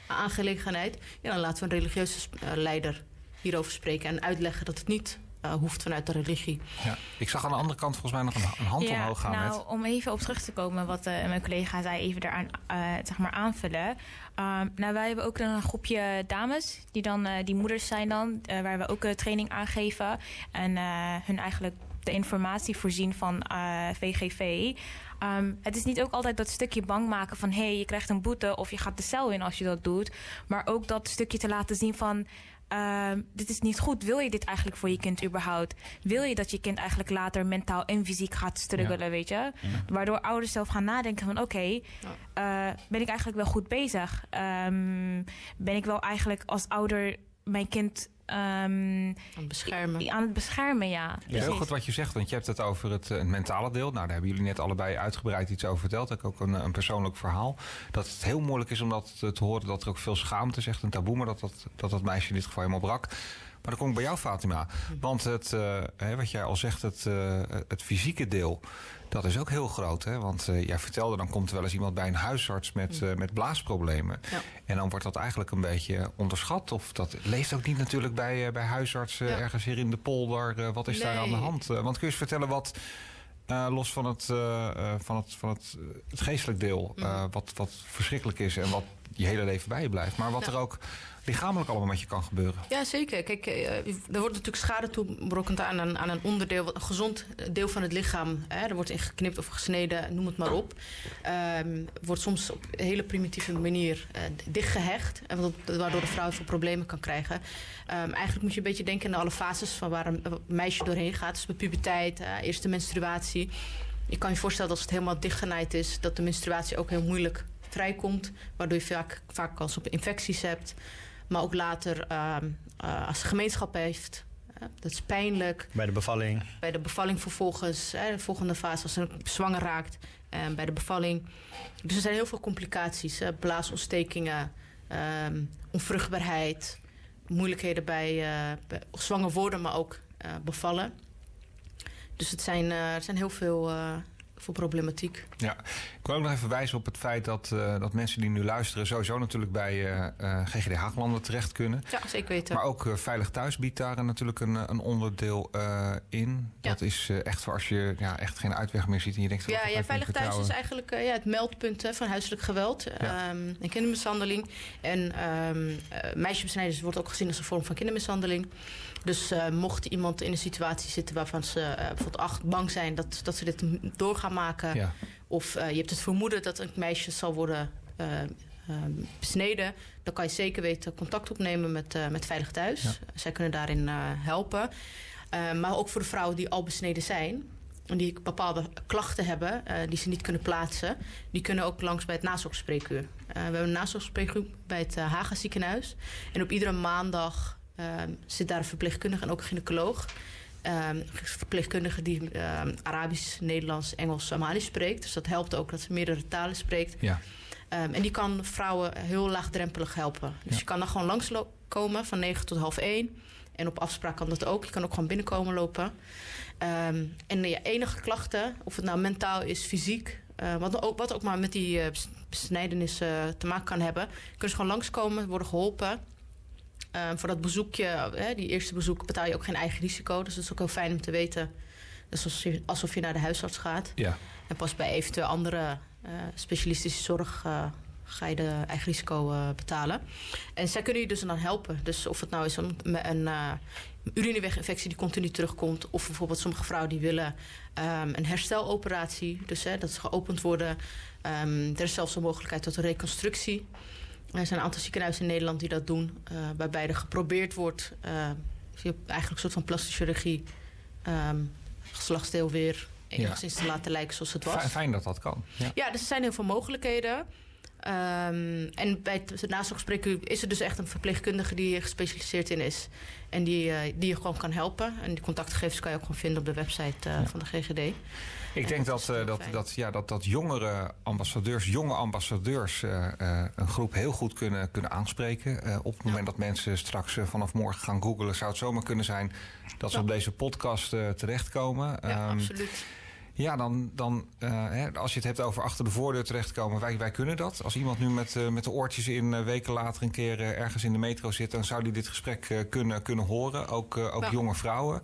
S2: aangelegenheid, ja, dan laten we een religieuze eh, leider hierover spreken en uitleggen dat het niet eh, hoeft vanuit de religie.
S1: Ja. Ik zag aan de andere kant volgens mij nog een, een hand
S3: ja,
S1: omhoog gaan.
S3: nou,
S1: met,
S3: om even op terug te komen wat eh, mijn collega zei, even daaraan eh, zeg maar aanvullen. Ehm, nou, wij hebben ook een groepje dames, die dan eh, die moeders zijn dan, eh, waar we ook eh, training aan geven. En eh, hun eigenlijk de informatie voorzien van eh, VGV. Ehm, het is niet ook altijd dat stukje bang maken van hé, hey, je krijgt een boete of je gaat de cel in als je dat doet. Maar ook dat stukje te laten zien van ehm, dit is niet goed. Wil je dit eigenlijk voor je kind überhaupt? Wil je dat je kind eigenlijk later mentaal en fysiek gaat struggelen, weet je? Waardoor ouders zelf gaan nadenken van oké, eh, ben ik eigenlijk wel goed bezig? Ehm, ben ik wel eigenlijk als ouder mijn kind ehm,
S2: Aan het beschermen.
S3: aan het beschermen, ja.
S1: Ja, heel goed wat je zegt, want je hebt het over het, eh, het mentale deel. Nou, daar hebben jullie net allebei uitgebreid iets over verteld. Ik ook een, een persoonlijk verhaal. Dat het heel moeilijk is om dat te te horen, dat er ook veel schaamte zegt, een taboe, maar dat dat, dat, dat meisje in dit geval helemaal brak. Maar dan kom ik bij jou, Fatima. Want het, eh, hè, wat jij al zegt, het, eh, het fysieke deel, dat is ook heel groot. Hè? Want eh, jij vertelde, dan komt er wel eens iemand bij een huisarts met, eh, met blaasproblemen.
S2: Ja.
S1: En dan wordt dat eigenlijk een beetje onderschat. Of dat leeft ook niet natuurlijk bij, bij huisartsen
S2: Ja.
S1: ergens hier in de polder. Wat is daar aan de hand? Want kun je eens vertellen wat, los van het, eh, van het, van het, het geestelijk deel,
S2: Mhm.
S1: wat, wat verschrikkelijk is en wat je hele leven bij je blijft. Maar wat er ook lichamelijk allemaal met je kan gebeuren.
S2: Ja, zeker. Kijk, eh, er wordt natuurlijk schade toeberokkend aan een, aan een onderdeel, een gezond deel van het lichaam. Hè. Er wordt ingeknipt of gesneden, noem het maar op. Ehm, wordt soms op een hele primitieve manier eh, dichtgehecht, waardoor de vrouw veel problemen kan krijgen. Ehm, eigenlijk moet je een beetje denken aan alle fases van waar een, een meisje doorheen gaat. Dus bij puberteit, eh, eerste menstruatie. Je kan je voorstellen dat als het helemaal dichtgenaaid is, dat de menstruatie ook heel moeilijk vrijkomt, waardoor je vaak, vaak kans op infecties hebt. Maar ook later, ehm, eh, als de gemeenschap heeft, eh, dat is pijnlijk.
S4: Bij de bevalling.
S2: Bij de bevalling vervolgens, de volgende fase, als ze zwanger raakt, eh, bij de bevalling. Dus er zijn heel veel complicaties. blaasontstekingen, ehm, onvruchtbaarheid. moeilijkheden bij, bij, zwanger worden, maar ook bevallen. Dus het zijn, er zijn heel veel voor problematiek.
S1: Ja, ik wil ook nog even wijzen op het feit dat, uh, dat mensen die nu luisteren sowieso natuurlijk bij uh, eh, eh, GGD Haaglanden terecht kunnen.
S2: Ja, zeker weten.
S1: Maar ook Veilig Thuis biedt daar natuurlijk een, een onderdeel in. Ja. Dat is echt voor als je ja, echt geen uitweg meer ziet en je denkt...
S2: Ja, ja Veilig Thuis is eigenlijk ja, het meldpunt van huiselijk geweld ja. um, en kindermishandeling. En um, meisjesbesnijders wordt ook gezien als een vorm van kindermishandeling. Dus uh, mocht iemand in een situatie zitten waarvan ze uh, bijvoorbeeld acht bang zijn dat, dat ze dit door gaan maken. Ja. Of uh, je hebt het vermoeden dat een meisje zal worden besneden. Dan kan je zeker weten contact opnemen met, met Veilig Thuis. Ja. Zij kunnen daarin helpen. maar ook voor de vrouwen die al besneden zijn. En die bepaalde klachten hebben die ze niet kunnen plaatsen. Die kunnen ook langs bij het nazorgspreekuur. we hebben een nazorgspreekuur bij het Haga ziekenhuis. En op iedere maandag Ehm, zit daar een verpleegkundige en ook een gynaecoloog. Um, verpleegkundige die um, Arabisch, Nederlands, Engels, Somalisch spreekt. Dus dat helpt ook dat ze meerdere talen spreekt. Ja. en die kan vrouwen heel laagdrempelig helpen. Dus je kan dan gewoon langskomen van 9 tot half 1. En op afspraak kan dat ook. Je kan ook gewoon binnenkomen lopen. en je enige klachten, of het nou mentaal is, fysiek... Uh, wat, ook, wat ook maar met die uh, besnijdenissen te maken kan hebben... kunnen ze gewoon langskomen, worden geholpen... Um, voor dat bezoekje, hè, die eerste bezoek, betaal je ook geen eigen risico. Dus dat is ook heel fijn om te weten. Dat is alsof je, naar de huisarts gaat. Ja. En pas bij eventueel andere uh, specialistische zorg uh, ga je de eigen risico uh, betalen. En zij kunnen je dus dan helpen. Dus of het nou is een, een urineweginfectie die continu terugkomt... of bijvoorbeeld sommige vrouwen die willen um, een hersteloperatie. Dus hè, dat ze geopend worden. Um, er is zelfs een mogelijkheid tot een reconstructie... Er zijn een aantal ziekenhuizen in Nederland die dat doen. Uh, waarbij er geprobeerd wordt, uh, eigenlijk een soort van plastische chirurgie, um, geslachtsdeel weer enigszins ja. te laten lijken zoals het was.
S1: Fijn dat dat kan.
S2: Ja, ja dus er zijn heel veel mogelijkheden. Um, en bij het nazorgsgesprek is er dus echt een verpleegkundige die hier gespecialiseerd in is. En die, uh, die je gewoon kan helpen. En die contactgegevens kan je ook gewoon vinden op de website uh, ja. van de GGD.
S1: Ik denk dat, uh, dat, dat, ja, dat, dat jongere ambassadeurs, jonge ambassadeurs, een groep heel goed kunnen, kunnen aanspreken. op het moment dat mensen straks vanaf morgen gaan googlen, zou het zomaar kunnen zijn dat ze op deze podcast terechtkomen.
S2: Ja, um, absoluut.
S1: Ja, dan, dan uh, hè, als je het hebt over achter de voordeur terechtkomen, wij, wij kunnen dat. Als iemand nu met, uh, met de oortjes in uh, weken later een keer ergens in de metro zit, dan zou die dit gesprek kunnen, kunnen horen. Ook, ook jonge vrouwen.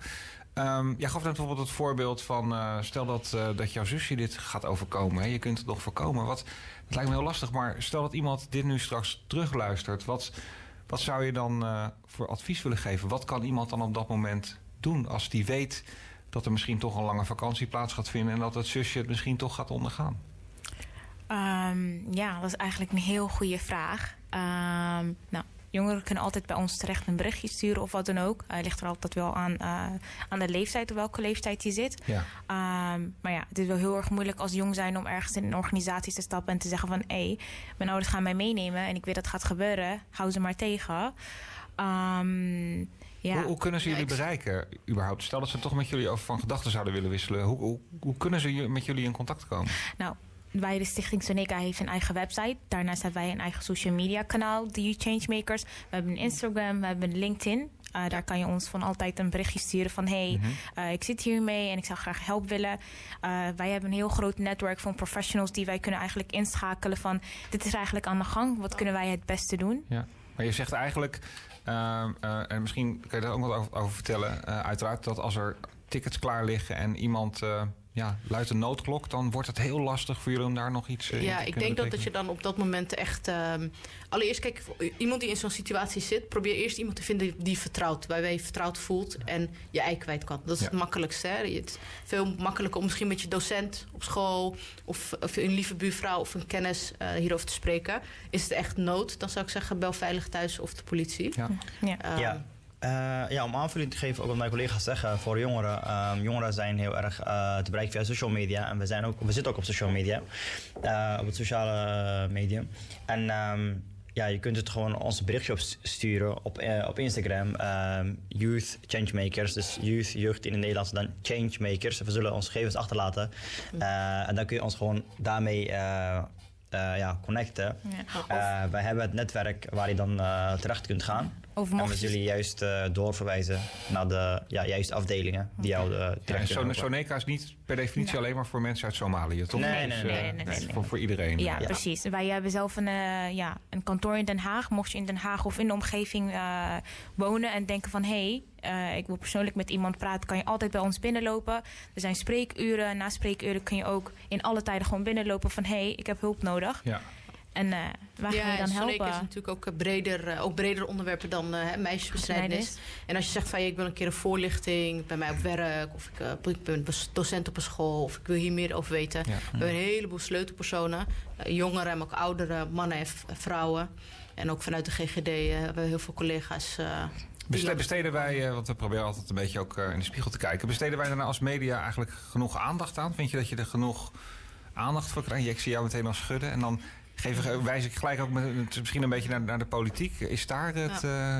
S1: Um, jij gaf net bijvoorbeeld het voorbeeld van, stel dat, dat jouw zusje dit gaat overkomen. Je kunt het nog voorkomen. Wat, het lijkt me heel lastig, maar stel dat iemand dit nu straks terugluistert. Wat, wat zou je dan voor advies willen geven? Wat kan iemand dan op dat moment doen als die weet dat er misschien toch een lange vakantie plaats gaat vinden en dat het zusje het misschien toch gaat ondergaan?
S3: Um, ja, dat is eigenlijk een heel goede vraag. Um, nou, jongeren kunnen altijd bij ons terecht een berichtje sturen of wat dan ook. Het uh, ligt er altijd wel aan, uh, aan de leeftijd, op welke leeftijd je zit. Ja. Um, maar ja, het is wel heel erg moeilijk als jong zijn om ergens in een organisatie te stappen en te zeggen van hé, hey, mijn ouders gaan mij meenemen en ik weet dat het gaat gebeuren. Hou ze maar tegen. Um,
S1: ja. Hoe, hoe, kunnen ze jullie bereiken überhaupt? Stel dat ze toch met jullie over van gedachten zouden willen wisselen. Hoe, hoe, hoe kunnen ze met jullie in contact komen?
S3: Nou, wij, de Stichting Soneca, heeft een eigen website. Daarnaast hebben wij een eigen social media kanaal, de Changemakers. We hebben een Instagram, we hebben een LinkedIn. Uh, daar kan je ons van altijd een berichtje sturen van... hey, mm -hmm. uh, ik zit hiermee en ik zou graag hulp willen. Uh, wij hebben een heel groot netwerk van professionals... die wij kunnen eigenlijk inschakelen van... dit is eigenlijk aan de gang, wat kunnen wij het beste doen?
S1: Ja. Maar je zegt eigenlijk, uh, en misschien kan je daar ook wat over, over vertellen. Uiteraard dat als er tickets klaar liggen en iemand ja, luidt een noodklok, dan wordt het heel lastig voor jullie om daar nog iets uh,
S2: ja,
S1: in
S2: te ik denk dat, dat je dan op dat moment echt... Um, allereerst, kijk, iemand die in zo'n situatie zit... probeer eerst iemand te vinden die vertrouwt. Waarbij je vertrouwd voelt en je ei kwijt kan. Dat is ja. het makkelijkste. Hè? Het is veel makkelijker om misschien met je docent op school... of, of een lieve buurvrouw of een kennis uh, hierover te spreken. Is het echt nood, dan zou ik zeggen... bel veilig thuis of de politie.
S4: Ja. ja. Um, ja. Uh, ja, om aanvulling te geven op wat mijn collega's zeggen voor jongeren. Um, jongeren zijn heel erg uh, te bereiken via social media. En we, zijn ook, we zitten ook op social media. Uh, op het sociale medium. En um, ja, je kunt het gewoon ons berichtje op sturen op, op Instagram. Um, youth Changemakers. Dus youth, jeugd in het Nederlands. Dan Changemakers. We zullen onze gegevens achterlaten. en dan kun je ons gewoon daarmee uh, ja, connecten. Ja. Uh, wij hebben het netwerk waar je dan uh, terecht kunt gaan.
S3: Of
S4: En
S3: je-
S4: jullie juist eh, doorverwijzen naar de ja, juiste afdelingen die jou uh,
S1: Ja, en. Soneca is niet per definitie
S3: Nee.
S1: alleen maar voor mensen uit Somalië, toch?
S4: Nee, nee,
S1: eh,
S3: nee, nee.
S1: Voor, voor iedereen.
S3: Ja,
S4: Ja.
S3: precies. Wij hebben zelf een, eh, ja, een kantoor in Den Haag. Mocht je in Den Haag of in de omgeving eh, wonen en denken van... hé, hey, ik wil persoonlijk met iemand praten, kan je altijd bij ons binnenlopen. Er zijn spreekuren. Na spreekuren kun je ook in alle tijden gewoon binnenlopen van... hé, hey, ik heb hulp nodig.
S1: Ja.
S3: En eh waar gaan je
S2: ja,
S3: dan helpen?
S2: is natuurlijk ook, eh, breder, eh, ook breder onderwerpen dan eh, meisjesbesnijdenis. En als je zegt van ja, ik wil een keer een voorlichting bij mij op werk, of ik, eh, ik ben docent op een school, of ik wil hier meer over weten.
S1: Ja.
S2: We hebben een heleboel sleutelpersonen, eh, jongeren, maar ook oudere mannen en vrouwen. En ook vanuit de GGD eh, hebben we heel veel collega's.
S1: Besteden wij, eh, want we proberen altijd een beetje ook eh, in de spiegel te kijken. Besteden wij daarna als media eigenlijk genoeg aandacht aan? Vind je dat je er genoeg aandacht voor krijgt? Ik zie jou meteen al schudden. En dan geef ik, wijs ik gelijk ook met, misschien een beetje naar, naar de politiek. Is daar het... eh,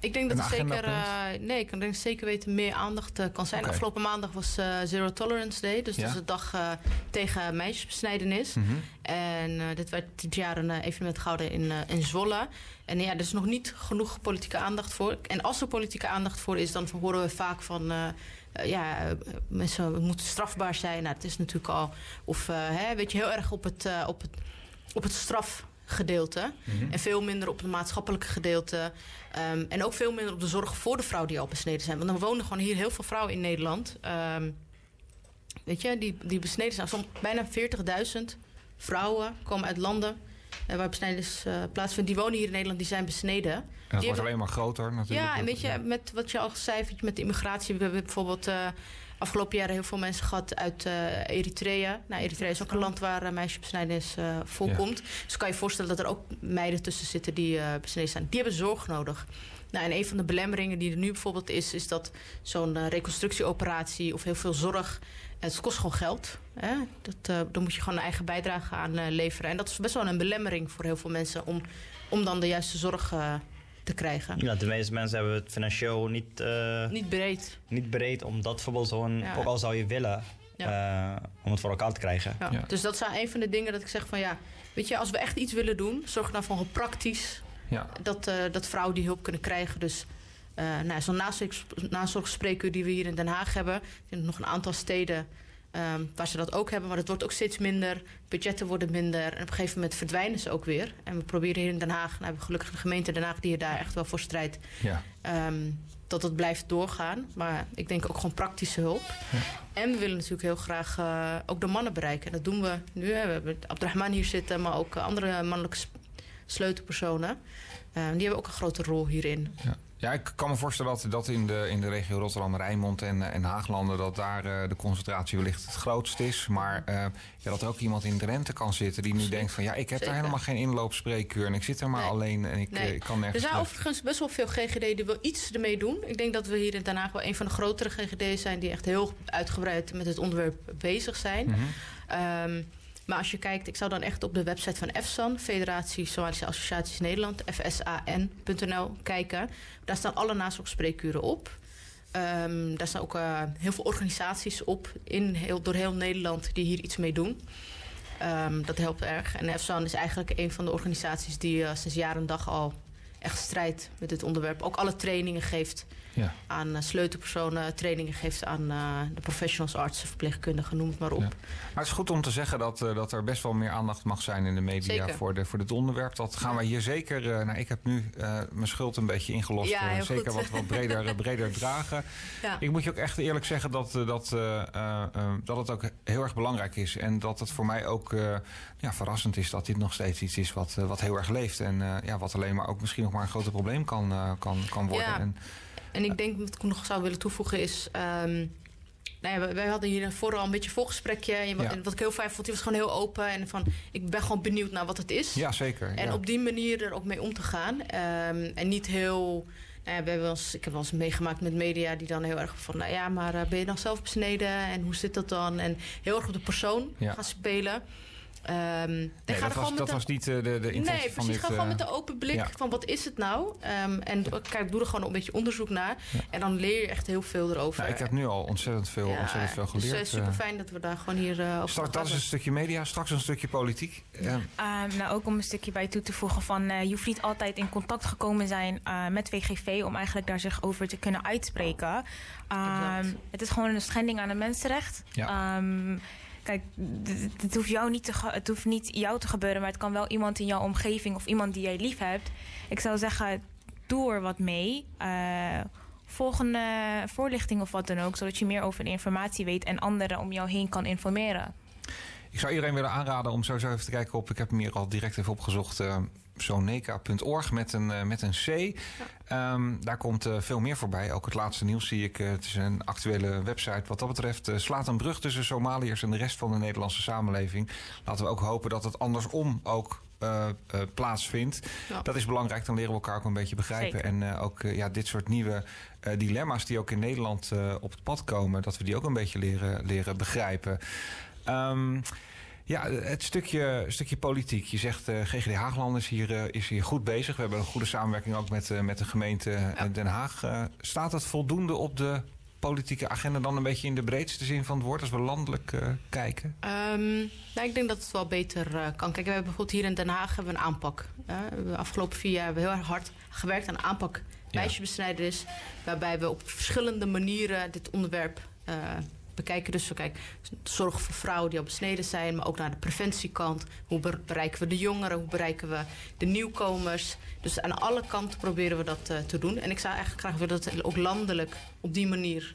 S2: Ik denk dat er zeker, eh, nee, ik denk zeker weten meer aandacht eh, kan zijn. Afgelopen maandag was eh, Zero Tolerance Day, dus
S1: Ja.
S2: dat is de dag eh, tegen meisjesbesnijdenis.
S1: mhm.
S2: En eh, dit werd dit jaar een eh, evenement gehouden in, eh, in Zwolle. En ja, er is nog niet genoeg politieke aandacht voor. En als er politieke aandacht voor is, dan horen we vaak van... eh, eh, ja, eh, mensen moeten strafbaar zijn. Nou, het is natuurlijk al... Of eh, hè, weet je, heel erg op het, eh, op het, op het strafgedeelte.
S1: Mhm.
S2: En veel minder op het maatschappelijke gedeelte. Ehm, en ook veel minder op de zorg voor de vrouwen die al besneden zijn. Want er wonen gewoon hier heel veel vrouwen in Nederland. Ehm, weet je, die, die besneden zijn. Soms bijna 40.000 vrouwen komen uit landen eh, waar besnijdenis eh, plaatsvindt. Die wonen hier in Nederland, die zijn besneden.
S1: En dat
S2: Die
S1: wordt alleen maar groter natuurlijk.
S2: Ja, en weet je, met wat je al zei, met de immigratie. We hebben bijvoorbeeld eh, afgelopen jaren heel veel mensen gehad uit eh, Eritrea. Nou, Eritrea is ook een land waar uh, meisjesbesnijdenis eh, voorkomt. Dus kan je voorstellen dat er ook meiden tussen zitten die besneden zijn. Die hebben zorg nodig. Nou, en een van de belemmeringen die er nu bijvoorbeeld is, is dat zo'n reconstructieoperatie of heel veel zorg. Het kost gewoon geld. Hè? Dat, daar moet je gewoon een eigen bijdrage aan leveren. En dat is best wel een belemmering voor heel veel mensen om, om dan de juiste zorg te krijgen.
S4: Ja, de meeste mensen hebben het financieel niet, eh,
S2: Niet breed.
S4: niet bereid om dat bijvoorbeeld zo'n,
S2: Ja.
S4: ook al zou je willen, eh, om het voor elkaar te krijgen.
S2: Ja.
S1: Ja.
S2: Dus dat zijn een van de dingen dat ik zeg van ja, weet je, als we echt iets willen doen, zorg dan gewoon praktisch
S1: Ja.
S2: dat, eh, dat vrouwen die hulp kunnen krijgen. Dus eh nou, zo'n nazorg- nazorgspreekuur die we hier in Den Haag hebben. Er nog een aantal steden ehm, waar ze dat ook hebben, maar het wordt ook steeds minder. Budgetten worden minder en op een gegeven moment verdwijnen ze ook weer. En we proberen hier in Den Haag, nou hebben we gelukkig de gemeente Den Haag die er daar echt wel voor strijdt.
S1: Ja.
S2: Ehm, dat het blijft doorgaan. Maar ik denk ook gewoon praktische hulp. En we willen natuurlijk heel graag eh, ook de mannen bereiken. En dat doen we nu. Hè. We hebben Abdurrahman hier zitten, maar ook andere mannelijke sleutelpersonen. Eh, die hebben ook een grote rol hierin.
S1: Ja. Ja, ik kan me voorstellen dat, dat in, de, in de regio Rotterdam, Rijnmond en, eh, en Haaglanden... dat daar eh, de concentratie wellicht het grootst is. Maar eh, ja, dat er ook iemand in Drenthe kan zitten die nu denkt van... ja, ik heb
S2: Zeker.
S1: daar helemaal geen inloopspreekuur en ik zit er maar
S2: Nee.
S1: alleen en ik,
S2: Nee.
S1: ik kan
S2: Er
S1: nergens
S2: zijn
S1: terecht.
S2: overigens best wel veel GGD die wel iets ermee doen. Ik denk dat we hier in Den Haag wel een van de grotere GGD's zijn... die echt heel uitgebreid met het onderwerp bezig zijn.
S1: Mhm.
S2: Ehm, maar als je kijkt, ik zou dan echt op de website van EFSAN, Federatie Somalische Associaties Nederland, fsan.nl, kijken. Daar staan alle nazorgspreekuren op. Ehm, daar staan ook eh, heel veel organisaties op in heel, door heel Nederland die hier iets mee doen. Ehm, dat helpt erg. En EFSAN is eigenlijk een van de organisaties die eh, sinds jaar en dag al echt strijdt met dit onderwerp. Ook alle trainingen geeft
S1: Ja.
S2: aan eh, sleutelpersonen, trainingen geeft aan eh, de professionals, artsen, verpleegkundigen, noem het maar op.
S1: Ja. Maar het is goed om te zeggen dat, eh, dat er best wel meer aandacht mag zijn in de media
S2: Zeker.
S1: voor, de, voor dit onderwerp. Dat gaan wij hier zeker. nou, ik heb nu mijn schuld een beetje ingelost. Zeker wat, wat breder, breder dragen. Ik moet je ook echt eerlijk zeggen dat, dat, dat het ook heel erg belangrijk is. En dat het voor mij ook ja, verrassend is dat dit nog steeds iets is wat, wat heel erg leeft. En ja, wat alleen maar ook misschien nog maar een groter probleem kan, kan, kan worden.
S2: Ja.
S1: En,
S2: En ik denk wat ik nog zou willen toevoegen is. ehm, nou ja, wij- hadden hier vooral een beetje een voorgesprekje. En wat,
S1: Ja.
S2: en wat ik heel fijn vond, die was gewoon heel open. En van, ik ben gewoon benieuwd naar wat het is.
S1: ja, zeker.
S2: En
S1: ja.
S2: op die manier er ook mee om te gaan. Ehm, en niet heel. Nou ja, we hebben ik heb wel eens meegemaakt met media die dan heel erg van, nou ja, maar eh, ben je dan zelf besneden en hoe zit dat dan? En heel erg op de persoon gaan spelen. Ehm,
S1: nee, dat, was, dat was niet uh, de, de intentie
S2: nee,
S1: van
S2: precies,
S1: dit...
S2: ga gewoon met de open blik
S1: ja.
S2: van wat is het nou? Um, en kijk, doe er gewoon een beetje onderzoek naar. Ja. En dan leer je echt heel veel erover.
S1: Nou, ik heb nu al ontzettend veel, ja, ontzettend veel geleerd.
S2: Dus uh, super fijn dat we daar gewoon hier uh, over
S1: straks, Dat is een stukje media, straks een stukje politiek.
S3: Ja. Um, nou, ook om een stukje bij toe te voegen van... je hoeft niet altijd in contact gekomen zijn met VGV... om eigenlijk daar zich over te kunnen uitspreken. Um, het is gewoon een schending aan een mensenrecht.
S1: Ja.
S3: Um, kijk, het hoeft, jou niet te het hoeft niet jou te gebeuren, maar het kan wel iemand in jouw omgeving of iemand die jij lief hebt. Ik zou zeggen, doe er wat mee. Uh, volg een uh, voorlichting of wat dan ook, zodat je meer over de informatie weet en anderen om jou heen kan informeren.
S1: Ik zou iedereen willen aanraden om sowieso even te kijken op. Ik heb hem hier al direct even opgezocht. Uh, met een, uh, met een C. Ja. Um, daar komt uh, veel meer voorbij. Ook het laatste nieuws zie ik. Het is een actuele website. Wat dat betreft slaat een brug tussen Somaliërs en de rest van de Nederlandse samenleving. Laten we ook hopen dat het andersom ook plaatsvindt. Ja. Dat is belangrijk. Dan leren we elkaar ook een beetje begrijpen.
S3: Zeker.
S1: En ook ja, dit soort nieuwe dilemma's die ook in Nederland op het pad komen. Dat we die ook een beetje leren, leren begrijpen. Um, ja, het stukje, stukje politiek. Je zegt uh, GGD Haagland is hier, uh, is hier goed bezig. We hebben een goede samenwerking ook met, uh, met de gemeente ja. Den Haag. staat het voldoende op de politieke agenda dan een beetje in de breedste zin van het woord... als we landelijk kijken?
S2: Um, nou, ik denk dat het wel beter kan. Kijk, we hebben bijvoorbeeld hier in Den Haag hebben we een aanpak. de afgelopen vier jaar hebben we heel erg hard gewerkt aan aanpak meisjesbesnijdenis... waarbij we op verschillende manieren dit onderwerp bekijken. Dus we kijken zorg voor vrouwen die al besneden zijn, maar ook naar de preventiekant. Hoe bereiken we de jongeren? Hoe bereiken we de nieuwkomers? Dus aan alle kanten proberen we dat uh, te doen. En ik zou eigenlijk graag willen dat het ook landelijk op die manier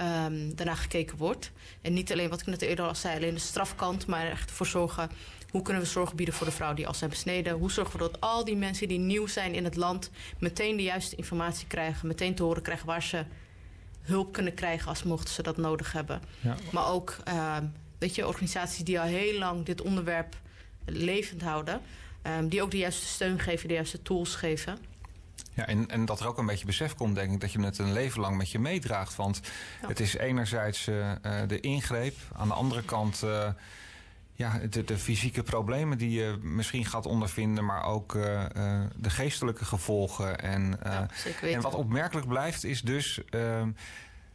S2: um, daarna gekeken wordt. En niet alleen wat ik net eerder al zei, alleen de strafkant, maar echt voor zorgen. Hoe kunnen we zorg bieden voor de vrouwen die al zijn besneden? Hoe zorgen we dat al die mensen die nieuw zijn in het land meteen de juiste informatie krijgen, meteen te horen krijgen waar ze hulp kunnen krijgen als mochten ze dat nodig hebben.
S1: Ja.
S2: Maar ook uh, weet je, organisaties die al heel lang dit onderwerp levend houden. Um, die ook de juiste steun geven, de juiste tools geven.
S1: Ja, en, en dat er ook een beetje besef komt, denk ik, dat je het een leven lang met je meedraagt. Want ja. het is enerzijds uh, de ingreep, aan de andere kant uh, ja, de, de, fysieke problemen die je misschien gaat ondervinden, maar ook uh, uh, de geestelijke gevolgen. En,
S2: ja,
S1: en wat opmerkelijk blijft, is dus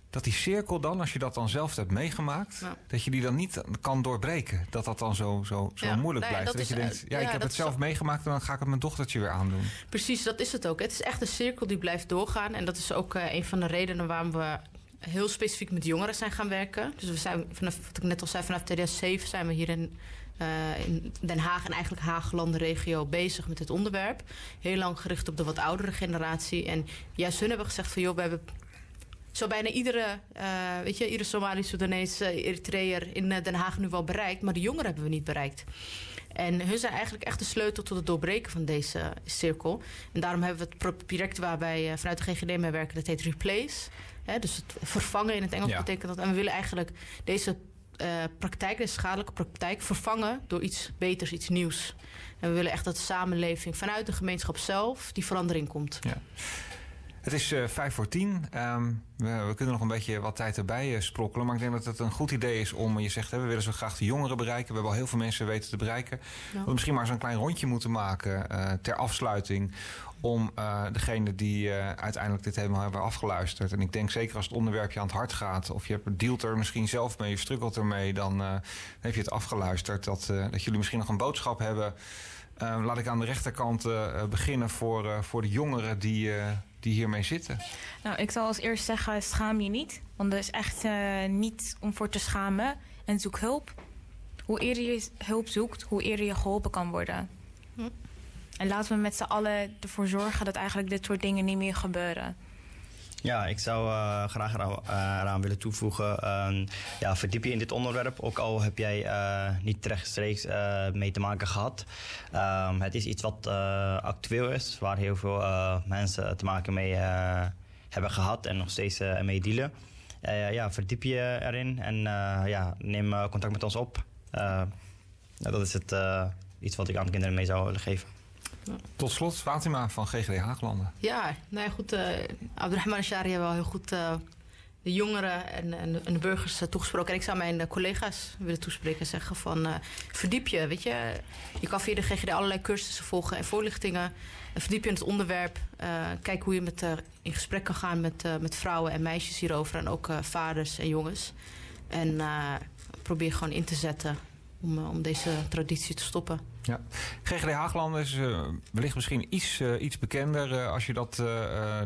S1: dat die cirkel dan, als je dat dan zelf hebt meegemaakt,
S2: ja.
S1: dat je die dan niet kan doorbreken. Dat dat dan zo, zo, zo
S2: ja.
S1: moeilijk
S2: nee,
S1: blijft. Dat, je denkt, ja, ik heb het zelf meegemaakt en dan ga ik het mijn dochtertje weer aandoen.
S2: Precies, dat is het ook. Het is echt een cirkel die blijft doorgaan. En dat is ook een van de redenen waarom we heel specifiek met jongeren zijn gaan werken. Dus we zijn, vanaf, wat ik net al zei, vanaf 2007 zijn we hier in, uh, in Den Haag en eigenlijk Haaglanden regio bezig met dit onderwerp. Heel lang gericht op de wat oudere generatie. En juist hun hebben gezegd van joh, we hebben zo bijna iedere, uh, weet je, iedere Somalisch, Soedanees, uh, Eritreër in Den Haag nu wel bereikt. Maar de jongeren hebben we niet bereikt. En hun zijn eigenlijk echt de sleutel tot het doorbreken van deze cirkel. En daarom hebben we het project waar wij vanuit de GGD mee werken, dat heet Replace. Dus het vervangen in het Engels
S1: Ja.
S2: betekent dat. En we willen eigenlijk deze uh, praktijk, deze schadelijke praktijk, vervangen door iets beters, iets nieuws. En we willen echt dat de samenleving vanuit de gemeenschap zelf die verandering komt.
S1: Ja. Het is uh, vijf voor tien. Um, we, we, kunnen nog een beetje wat tijd erbij uh, sprokkelen. Maar ik denk dat het een goed idee is om, je zegt, hè, we willen zo graag de jongeren bereiken. We hebben al heel veel mensen weten te bereiken.
S2: Ja.
S1: We misschien maar een klein rondje moeten maken uh, ter afsluiting. Om degene die uiteindelijk dit helemaal hebben afgeluisterd. En ik denk zeker als het onderwerp je aan het hart gaat. Of je hebt, dealt er misschien zelf mee, je struggelt ermee. Dan heb je het afgeluisterd. Dat, dat jullie misschien nog een boodschap hebben. Laat ik aan de rechterkant beginnen voor, voor de jongeren die, die hiermee zitten.
S3: Nou, ik zal als eerst zeggen, schaam je niet. Want er is echt niet om voor te schamen. En zoek hulp. Hoe eerder je hulp zoekt, hoe eerder je geholpen kan worden. En laten we met z'n allen ervoor zorgen dat eigenlijk dit soort dingen niet meer gebeuren.
S4: Ja, ik zou uh, graag eraan, uh, eraan, willen toevoegen. Uh, ja, verdiep je in dit onderwerp, ook al heb jij eh, niet rechtstreeks mee te maken gehad. Ehm, het is iets wat actueel is, waar heel veel mensen te maken mee hebben gehad en nog steeds mee dealen. ja, verdiep je erin en ja, neem contact met ons op. dat is het, iets wat ik aan de kinderen mee zou willen geven.
S1: Tot slot, Fatima van GGD Haaglanden.
S2: Ja, nou ja, goed. Uh, Abdurrahman en Shari hebben al heel goed uh, de jongeren en, en, en de burgers toegesproken. En ik zou mijn collega's willen toespreken en zeggen van verdiep je. Weet je, je kan via de GGD allerlei cursussen volgen en voorlichtingen. verdiep je in het onderwerp. kijk hoe je met, in gesprek kan gaan met, met vrouwen en meisjes hierover. En ook vaders en jongens. En probeer gewoon in te zetten om, om deze traditie te stoppen.
S1: Ja. GGD Haagland is uh, wellicht misschien iets, uh, iets bekender uh, als je dat,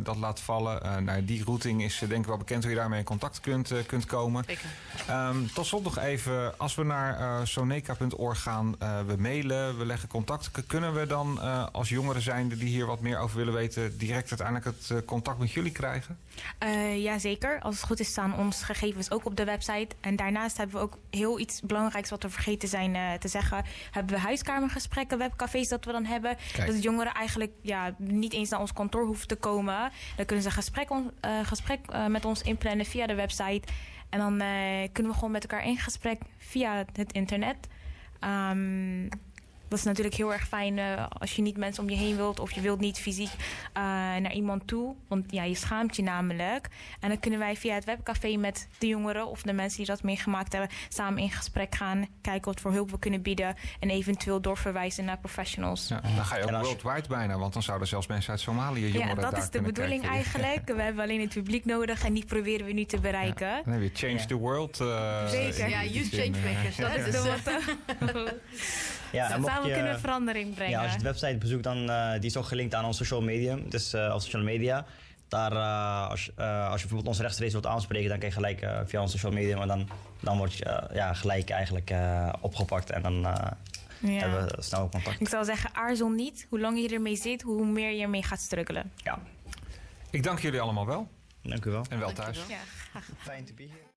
S1: dat laat vallen. nou, die routing is denk ik wel bekend hoe je daarmee in contact kunt, kunt komen. Um, tot slot nog even, als we naar soneca.org gaan, we mailen, we leggen contact. Kunnen we dan als jongeren zijnde die hier wat meer over willen weten... direct uiteindelijk het contact met jullie krijgen?
S3: Jazeker. Als het goed is staan onze gegevens ook op de website. En daarnaast hebben we ook heel iets belangrijks wat we vergeten zijn te zeggen. Hebben we huiskamer gesprekken, webcafés dat we dan hebben. Dat jongeren eigenlijk ja, niet eens naar ons kantoor hoeven te komen. Dan kunnen ze gesprek, uh, gesprek uh, met ons inplannen via de website. En dan uh, kunnen we gewoon met elkaar in gesprek via het internet. Um, dat is natuurlijk heel erg fijn uh, als je niet mensen om je heen wilt of je wilt niet fysiek uh, naar iemand toe. Want ja, je schaamt je namelijk. En dan kunnen wij via het webcafé met de jongeren of de mensen die dat meegemaakt hebben, samen in gesprek gaan. Kijken wat voor hulp we kunnen bieden. En eventueel doorverwijzen naar professionals.
S1: Ja, dan ga je ook worldwide bijna, want dan zouden zelfs mensen uit Somalië jongeren
S3: Ja, dat is de bedoeling eigenlijk. We hebben alleen het publiek nodig en die proberen we nu te bereiken. Ja,
S1: dan heb je Change ja. the World. Uh,
S2: Zeker. Ja, Youth Changemakers. Dat is de motto.
S3: Ja, je, kunnen verandering brengen.
S4: Ja, als je de website bezoekt, dan uh, die is ook gelinkt aan ons social medium. Dus uh, op sociale media. Daar, uh, als, als je bijvoorbeeld ons rechtstreeks wilt aanspreken, dan kan je gelijk via onze social media. Maar dan, dan word je ja, gelijk eigenlijk opgepakt en dan ja. hebben we snel contact.
S3: Ik zou zeggen, aarzel niet. Hoe langer je ermee zit, hoe meer je ermee gaat struggelen.
S4: Ja.
S1: Ik dank jullie allemaal wel.
S4: Dank u wel.
S1: En wel thuis.
S3: Ja,
S4: Fijn te be here.